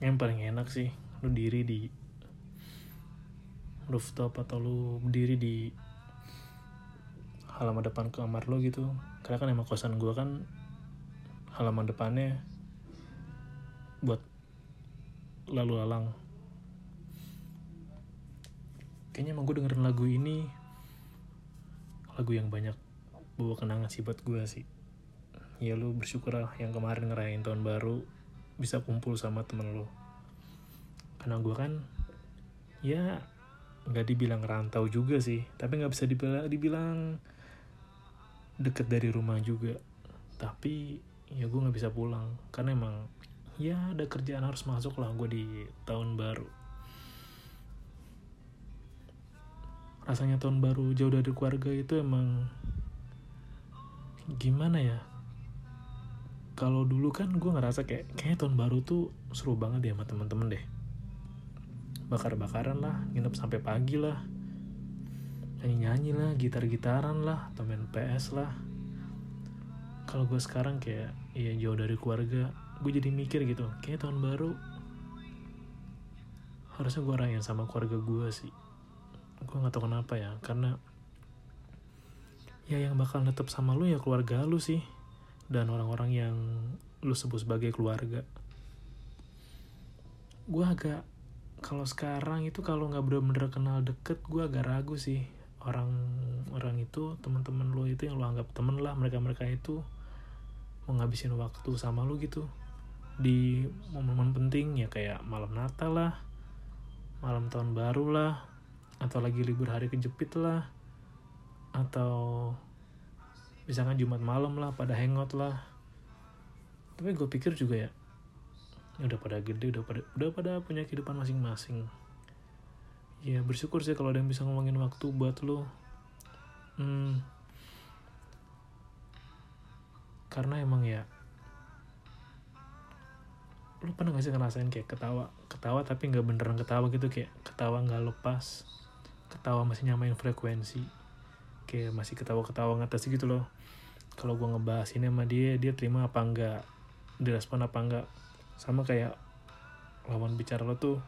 yang paling enak sih lu diri di rooftop atau lu berdiri di halaman depan kamar lo gitu. Karena kan emang kosan gua kan halaman depannya buat lalu lalang. Kayaknya emang gue dengerin lagu ini lagu yang banyak bawa kenangan sih buat gue sih. Ya lu bersyukur lah yang kemarin ngerayain tahun baru bisa kumpul sama temen lu karena gue kan ya nggak dibilang rantau juga sih. Tapi nggak bisa dibilang, dibilang deket dari rumah juga. Tapi ya gue nggak bisa pulang. Karena emang ya ada kerjaan harus masuk lah gue di tahun baru. Rasanya tahun baru jauh dari keluarga itu emang gimana ya kalau dulu kan gue ngerasa kayak kayak tahun baru tuh seru banget ya sama temen-temen deh. Bakar-bakaran lah nginep sampai pagi lah. Nyanyi-nyanyi lah gitar-gitaran lah atau main PS lah. Kalau gue sekarang kayak ya jauh dari keluarga gue jadi mikir gitu kayak tahun baru harusnya gue rayain sama keluarga gue sih. Gue nggak tahu kenapa ya karena ya yang bakal netep sama lu ya keluarga lu sih dan orang-orang yang lu sebut sebagai keluarga. Gue agak kalau sekarang itu kalau nggak bener-bener kenal deket gue agak ragu sih. Orang orang itu teman-teman lu itu yang lu anggap temen lah mereka mereka itu mau ngabisin waktu sama lu gitu. Di momen-momen penting ya kayak malam Natal lah malam tahun baru lah atau lagi libur hari kejepit lah atau misalkan Jumat malam lah pada hangout lah. Tapi gue pikir juga ya udah pada gede udah pada udah pada punya kehidupan masing-masing. Ya bersyukur sih kalau ada yang bisa ngomongin waktu buat lo hmm, karena emang ya lu pernah gak sih ngerasain kayak ketawa ketawa tapi nggak beneran ketawa gitu kayak ketawa nggak lepas ketawa masih nyamain frekuensi kayak masih ketawa-ketawa ngetes gitu loh. Kalau gue ngebahas ini sama dia dia terima apa enggak? Direspon apa enggak? Sama kayak lawan bicara lo tuh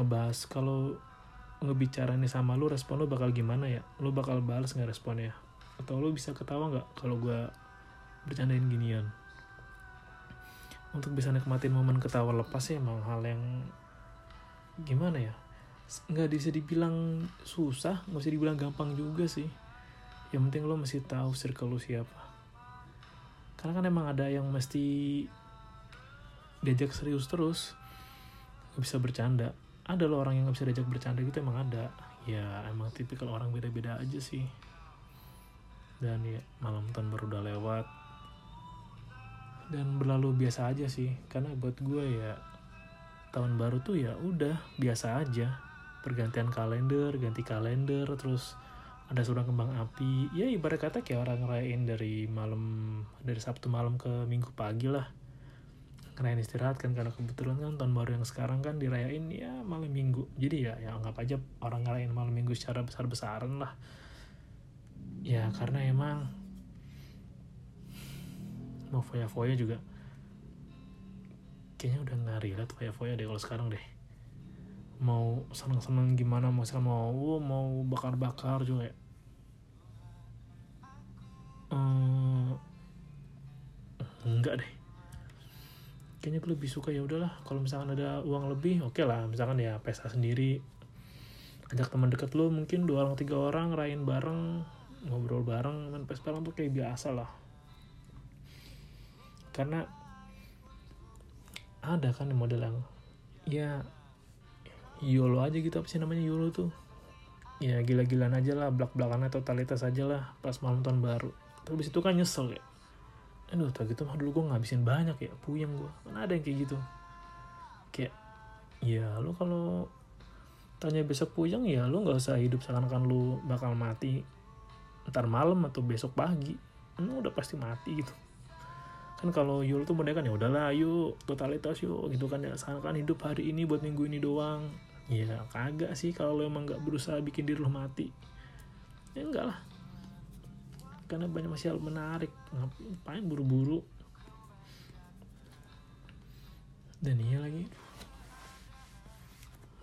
ngebahas kalau ngebicara nih sama lu respon lu bakal gimana ya? Lu bakal balas nggak responnya? Atau lu bisa ketawa nggak kalau gue bercandain ginian? Untuk bisa nikmatin momen ketawa lepas sih emang hal yang gimana ya nggak bisa dibilang susah nggak bisa dibilang gampang juga sih. Yang penting lo mesti tahu circle lo siapa. Karena kan emang ada yang mesti diajak serius terus nggak bisa bercanda. Ada lo orang yang nggak bisa diajak bercanda gitu emang ada. Ya emang tipikal orang beda-beda aja sih. Dan ya malam tahun baru udah lewat. Dan berlalu biasa aja sih. Karena buat gue ya tahun baru tuh ya udah biasa aja pergantian kalender ganti kalender terus ada surang kembang api. Ya ibarat kata kayak orang ngerayain dari malam dari sabtu malam ke minggu pagi lah. Ngerayain istirahat kan karena kebetulan kan tahun baru yang sekarang kan dirayain ya malam minggu. Jadi ya ya anggap aja orang ngerayain malam minggu secara besar besaran lah. Ya karena emang mau foya-foya juga. Kayaknya udah nggak relate foya-foya deh kalau sekarang deh mau seneng-seneng gimana mau mau oh, mau bakar-bakar juga ya hmm, enggak deh. Kayaknya gue lebih suka ya udahlah kalau misalkan ada uang lebih oke okay lah misalkan ya pesta sendiri. Ajak teman deket lo mungkin dua orang tiga orang rayain bareng ngobrol bareng main pes bareng tuh kayak biasa lah. Karena ada kan model yang ya YOLO aja gitu apa sih namanya YOLO tuh? Ya gila-gilaan aja lah belak-belakan atau totalitas aja lah pas malam tahun baru. Tapi itu kan nyesel ya. Aduh tau gitu mah dulu gue ngabisin banyak ya puyeng gue kan ada yang kayak gitu. Kayak ya lo kalau tanya besok puyeng ya lo nggak usah hidup seakan-akan lo bakal mati. Ntar malam atau besok pagi lo udah pasti mati gitu. Kan kalau Yul tuh model kan ya udahlah yuk totalitas yuk gitu kan ya. Sekarang kan hidup hari ini buat minggu ini doang ya kagak sih kalau lo emang nggak berusaha bikin diri lo mati. Ya enggak lah. Karena banyak masih hal menarik. Ngapain buru-buru? Dan iya lagi.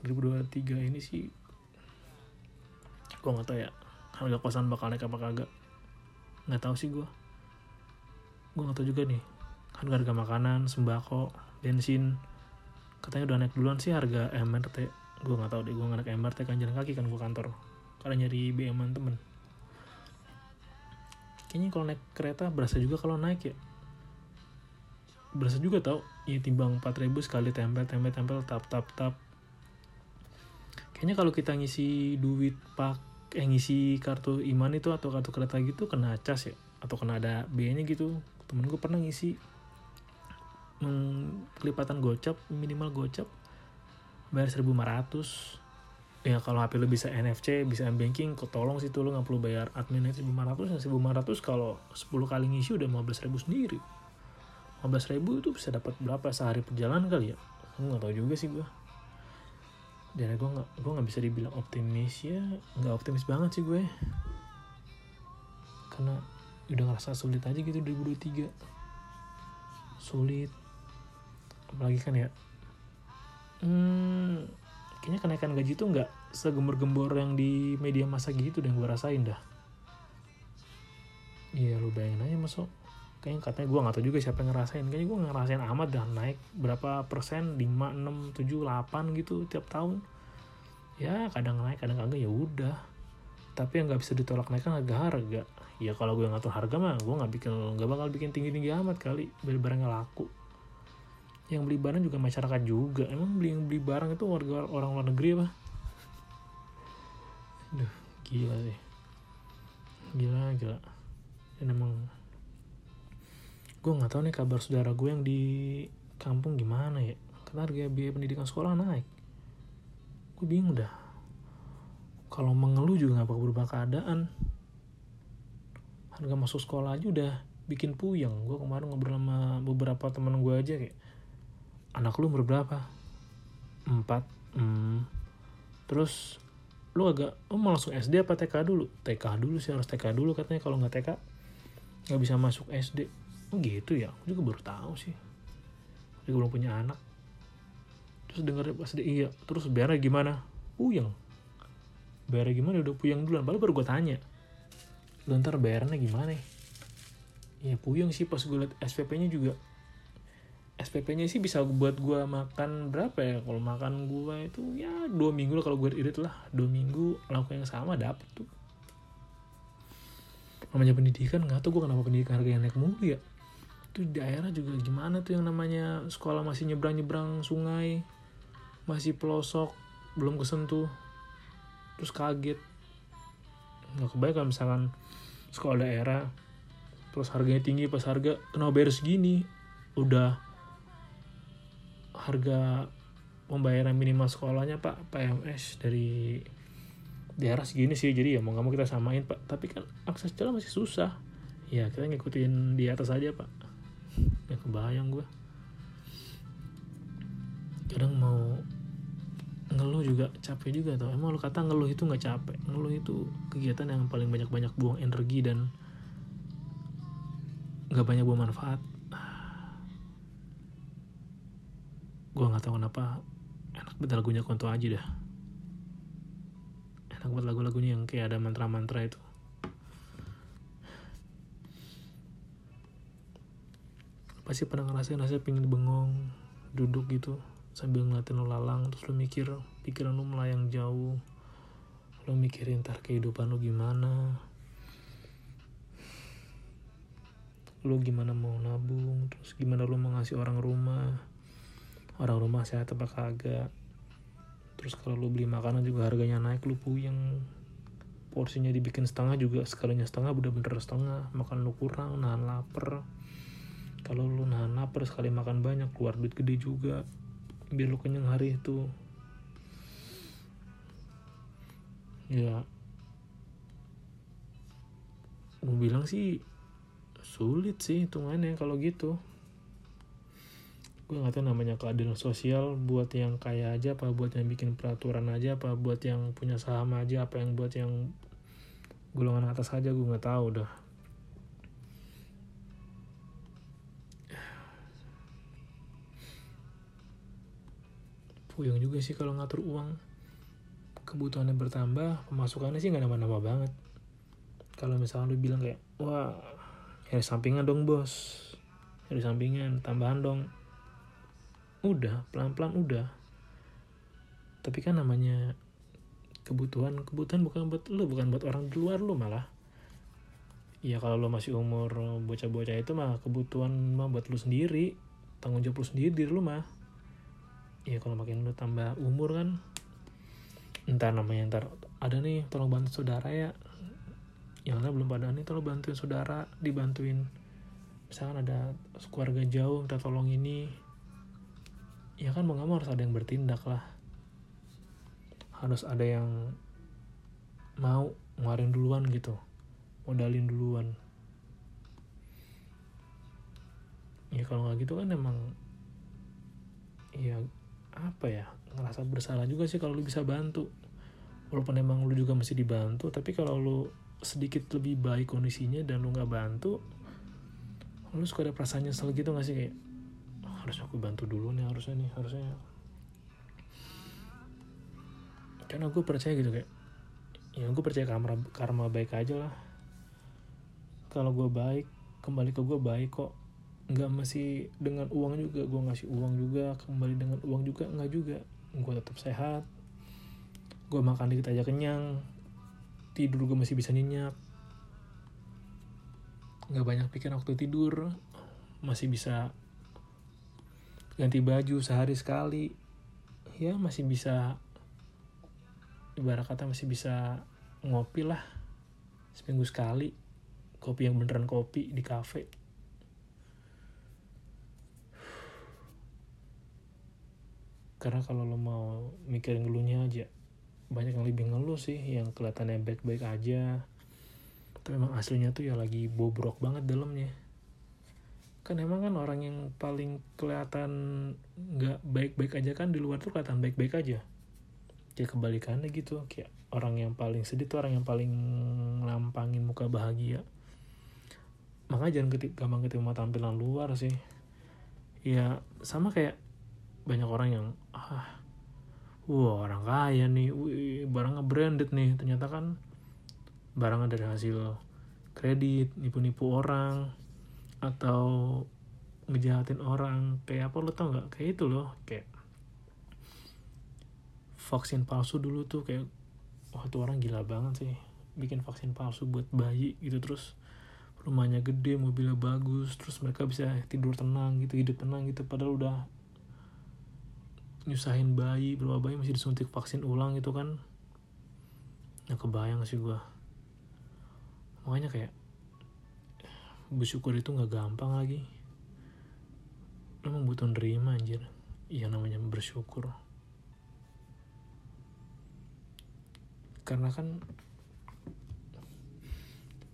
2023 ini sih gue nggak tahu ya harga kosan bakal naik apa kagak. Nggak tahu sih gue gue nggak tahu juga nih harga harga makanan sembako bensin katanya udah naik duluan sih harga MRT gue nggak tahu deh gue nggak naik MRT kan jalan kaki kan gue kantor. Karena nyari BM temen. Kayaknya kalau naik kereta berasa juga kalau naik ya. Berasa juga tau ya timbang 4000 sekali tempel tempel tempel tap tap tap. Kayaknya kalau kita ngisi duit pak eh ngisi kartu iman itu atau kartu kereta gitu kena cas ya atau kena ada biayanya gitu. Temen gue pernah ngisi hmm, kelipatan gocap minimal gocap bayar 1500 ya kalau HP lu bisa NFC bisa M banking kok tolong sih tuh lu nggak perlu bayar admin 1500 ya 1500 kalau 10 kali ngisi udah 15 ribu sendiri. 15 ribu itu bisa dapat berapa? Sehari perjalanan kali ya? Gue nggak tahu juga sih gue dan gue nggak gue nggak bisa dibilang optimis ya. Nggak optimis banget sih gue. Karena udah ngerasa sulit aja gitu 2023 sulit. Apalagi kan ya hmm, kayaknya kenaikan gaji tuh nggak segembor-gembor yang di media masa gitu dan gue rasain dah. Iya lu bayangin aja masuk kayaknya katanya gue gak tau juga siapa yang ngerasain. Kayaknya gue ngerasain amat dah naik berapa persen? 5, 6, 7, 8 gitu tiap tahun. Ya kadang naik kadang kagak ya udah. Tapi yang nggak bisa ditolak naik kan harga harga. Ya kalau gue ngatur harga mah gue nggak bikin nggak bakal bikin tinggi tinggi amat kali beli barang yang laku yang beli barang juga masyarakat juga. Emang beli yang beli barang itu warga orang luar negeri apa? Duh, gila sih. Gila gila. Dan emang gue nggak tahu nih kabar saudara gue yang di kampung gimana ya. Karena harga biaya pendidikan sekolah naik. Gue bingung dah. Kalau mengeluh juga nggak bakal berubah keadaan. Harga masuk sekolah aja udah bikin puyeng. Gue kemarin ngobrol sama beberapa teman gue aja kayak anak lu umur berapa? Empat hmm. terus lu agak oh mau langsung SD apa TK dulu? TK dulu sih harus TK dulu katanya kalau nggak TK nggak bisa masuk SD oh gitu ya? Aku juga baru tahu sih. Dia belum punya anak. Terus denger pas dia iya. Terus bayarnya gimana? Puyeng. Bayarnya gimana? Udah puyeng duluan. Baru baru gue tanya. Lu ntar bayarnya gimana ya? Puyeng sih pas gue liat SPP nya juga SPP nya sih bisa buat gue makan berapa ya? Kalau makan gue itu ya dua minggu lah kalau gue irit lah. Dua minggu laku yang sama dapet tuh. Namanya pendidikan nggak tau gue kenapa pendidikan harganya naik mulu ya. Itu di daerah juga gimana tuh yang namanya sekolah masih nyebrang nyebrang sungai masih pelosok belum kesentuh terus kaget. Nggak kebayang misalkan sekolah daerah terus harganya tinggi pas harga kenapa bayar segini? Udah harga pembayaran minimal sekolahnya pak PMS dari daerah segini sih. Jadi ya mau nggak mau kita samain pak. Tapi kan akses jalan masih susah. Ya kita ngikutin di atas aja pak. Ya kebayang gue kadang mau ngeluh juga capek juga tau. Emang lu kata ngeluh itu nggak capek? Ngeluh itu kegiatan yang paling banyak banyak buang energi dan nggak banyak buang manfaat gue nggak tahu kenapa enak banget lagunya konto aja dah. Enak banget lagu-lagunya yang kayak ada mantra-mantra itu. Pasti pernah ngerasain rasanya pingin bengong duduk gitu sambil ngeliatin lo lalang terus lo mikir pikiran lo melayang jauh. Lo mikirin ntar kehidupan lo gimana? Lo gimana mau nabung? Terus gimana lo mau ngasih orang rumah orang rumah sehat apa kagak. Terus kalau lo beli makanan juga harganya naik lo puyeng. Porsinya dibikin setengah juga sekalinya setengah bener-bener setengah. Makan lo kurang nahan lapar. Kalau lu nahan lapar sekali makan banyak keluar duit gede juga. Biar lu kenyang hari itu. Ya. Gue bilang sih sulit sih hitungannya kalau gitu gue nggak tahu namanya keadilan sosial buat yang kaya aja apa buat yang bikin peraturan aja apa buat yang punya saham aja apa yang buat yang golongan atas aja gue nggak tahu dah. Puyeng juga sih kalau ngatur uang. Kebutuhannya bertambah pemasukannya sih nggak nambah-nambah banget. Kalau misalnya lu bilang kayak wah dari sampingan dong bos. Dari sampingan tambahan dong udah pelan-pelan udah. Tapi kan namanya kebutuhan kebutuhan bukan buat lu bukan buat orang di luar lu malah. Ya kalau lu masih umur bocah-bocah itu mah kebutuhan mah buat lu sendiri tanggung jawab lu sendiri diri lu mah. Ya kalau makin lu tambah umur kan entar namanya ntar ada nih tolong bantu saudara ya. Yang lain belum pada nih tolong bantuin saudara dibantuin. Misalkan ada keluarga jauh minta tolong ini ya kan mau gak mau harus ada yang bertindak lah. Harus ada yang mau ngeluarin duluan gitu. Modalin duluan. Ya kalau nggak gitu kan emang ya apa ya ngerasa bersalah juga sih kalau lu bisa bantu. Walaupun emang lu juga mesti dibantu tapi kalau lu sedikit lebih baik kondisinya dan lu nggak bantu lu suka ada perasaan nyesel gitu gak sih kayak harus aku bantu dulu nih harusnya nih harusnya. Karena gue percaya gitu kayak ya gue percaya karma karma baik aja lah. Kalau gue baik kembali ke gue baik kok. Nggak masih dengan uang juga gue ngasih uang juga. Kembali dengan uang juga nggak juga. Gue tetap sehat. Gue makan dikit aja kenyang. Tidur gue masih bisa nyenyak. Nggak banyak pikir waktu tidur. Masih bisa ganti baju sehari sekali. Ya masih bisa ibarat kata masih bisa ngopi lah seminggu sekali kopi yang beneran kopi di kafe. Karena kalau lo mau mikirin ngeluhnya aja banyak yang lebih ngeluh sih yang kelihatannya baik-baik aja. Tapi emang aslinya tuh ya lagi bobrok banget dalamnya kan emang kan orang yang paling kelihatan nggak baik-baik aja kan di luar tuh kelihatan baik-baik aja. Ya kebalikannya gitu kayak orang yang paling sedih tuh orang yang paling lampangin muka bahagia. Makanya jangan ketip, gampang ketemu tampilan luar sih. Ya sama kayak banyak orang yang ah wah orang kaya nih wih, barangnya branded nih. Ternyata kan barangnya dari hasil kredit nipu-nipu orang atau ngejahatin orang kayak apa lo tau nggak? Kayak itu loh kayak vaksin palsu dulu tuh kayak wah tuh orang gila banget sih bikin vaksin palsu buat bayi gitu terus rumahnya gede mobilnya bagus terus mereka bisa tidur tenang gitu hidup tenang gitu padahal udah nyusahin bayi berapa bayi masih disuntik vaksin ulang itu kan. Nggak kebayang sih gue makanya kayak bersyukur itu nggak gampang lagi. Emang butuh nerima anjir iya namanya bersyukur. Karena kan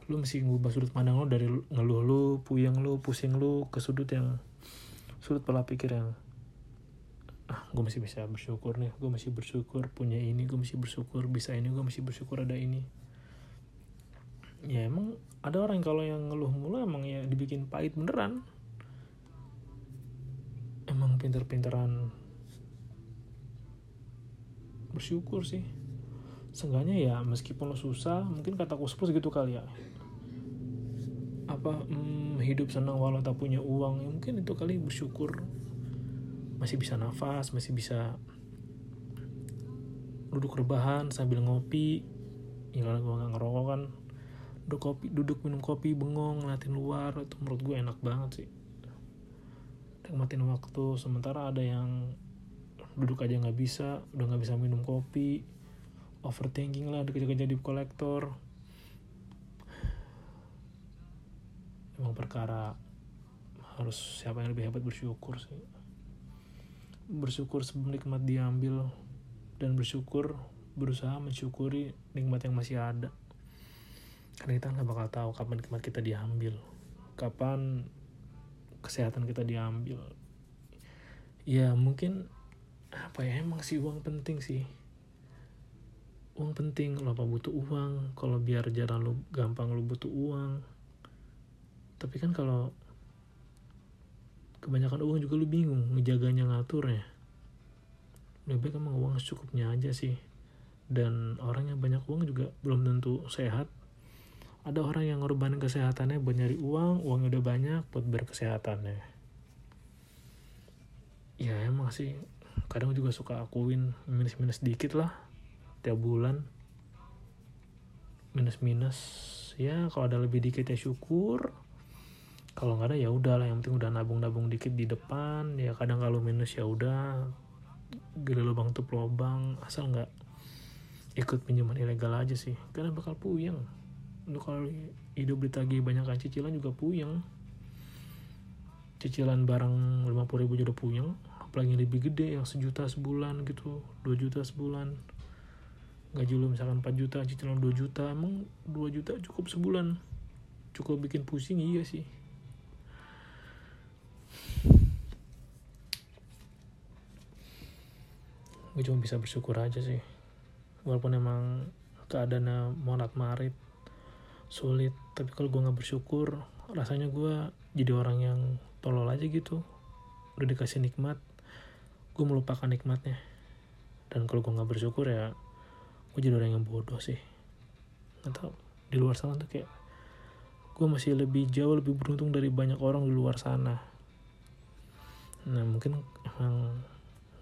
lu mesti ngubah sudut pandang lu dari ngeluh lu, puyeng lu, pusing lu ke sudut yang sudut pola pikir yang ah gue masih bisa bersyukur nih gue masih bersyukur punya ini gue masih bersyukur bisa ini gue masih bersyukur ada ini. Ya emang ada orang kalau yang ngeluh mulu emang ya dibikin pahit beneran. Emang pinter-pinteran bersyukur sih. Seenggaknya ya meskipun lo susah mungkin kata kuspus gitu kali ya. Apa hmm, hidup senang walau tak punya uang ya mungkin itu kali bersyukur. Masih bisa nafas masih bisa duduk rebahan sambil ngopi. Ya kalau gue nggak ngerokok kan duduk kopi duduk minum kopi bengong ngeliatin luar itu menurut gue enak banget sih. Nikmatin waktu sementara ada yang duduk aja nggak bisa udah nggak bisa minum kopi overthinking lah dikejar-kejar di kolektor. Emang perkara harus siapa yang lebih hebat bersyukur sih. Bersyukur sebelum nikmat diambil dan bersyukur berusaha mensyukuri nikmat yang masih ada karena kita nggak bakal tahu kapan nikmat kita diambil kapan kesehatan kita diambil. Ya mungkin apa ya emang sih uang penting sih. Uang penting lo apa butuh uang kalau biar jalan lo gampang lo butuh uang. Tapi kan kalau kebanyakan uang juga lu bingung ngejaganya ngaturnya lebih baik emang uang secukupnya aja sih. Dan orang yang banyak uang juga belum tentu sehat ada orang yang ngorbanin kesehatannya buat nyari uang uangnya udah banyak buat berkesehatannya. Ya emang sih. Kadang juga suka akuin minus-minus dikit lah tiap bulan. Minus-minus. Ya kalau ada lebih dikit ya syukur. Kalau nggak ada ya udah lah yang penting udah nabung-nabung dikit di depan. Ya kadang kalau minus ya udah. Gede lubang tuh lubang asal nggak ikut pinjaman ilegal aja sih. Karena bakal puyeng lu kalau hidup ditagih banyak kan cicilan juga puyeng. Cicilan barang 50 ribu juga puyeng. Apalagi yang lebih gede yang sejuta sebulan gitu 2 juta sebulan. Gaji lu misalkan 4 juta cicilan 2 juta emang 2 juta cukup sebulan. Cukup bikin pusing iya sih. Gue cuma bisa bersyukur aja sih. Walaupun emang keadaannya monat marit sulit. Tapi kalau gue nggak bersyukur rasanya gue jadi orang yang tolol aja gitu. Udah dikasih nikmat gue melupakan nikmatnya. Dan kalau gue nggak bersyukur ya gue jadi orang yang bodoh sih. Nggak tahu di luar sana tuh kayak gue masih lebih jauh lebih beruntung dari banyak orang di luar sana. Nah mungkin emang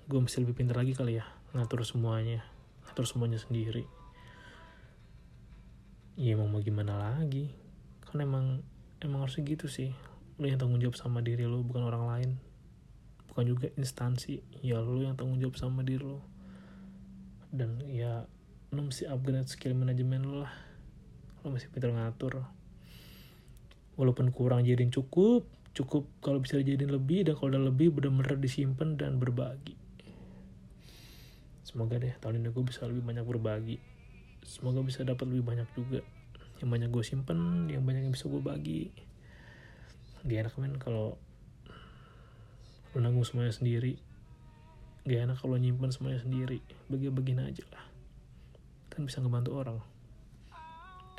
gue masih lebih pintar lagi kali ya ngatur semuanya ngatur semuanya sendiri ya emang mau gimana lagi? Kan emang emang harusnya gitu sih. Lo yang tanggung jawab sama diri lo bukan orang lain. Bukan juga instansi. Ya lo yang tanggung jawab sama diri lo dan ya lo mesti upgrade skill manajemen lo lah. Lo masih pintar ngatur. Walaupun kurang jadiin cukup cukup kalau bisa dijadiin lebih dan kalau udah lebih benar-benar disimpan dan berbagi. Semoga deh tahun ini gue bisa lebih banyak berbagi semoga bisa dapat lebih banyak juga. Yang banyak gue simpen yang banyak yang bisa gue bagi. Gak enak men kalau lu semuanya sendiri. Gak enak kalau nyimpen semuanya sendiri. Bagi-bagiin aja lah. Kan bisa ngebantu orang.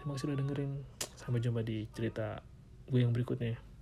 Terima kasih udah dengerin. Sampai jumpa di cerita gue yang berikutnya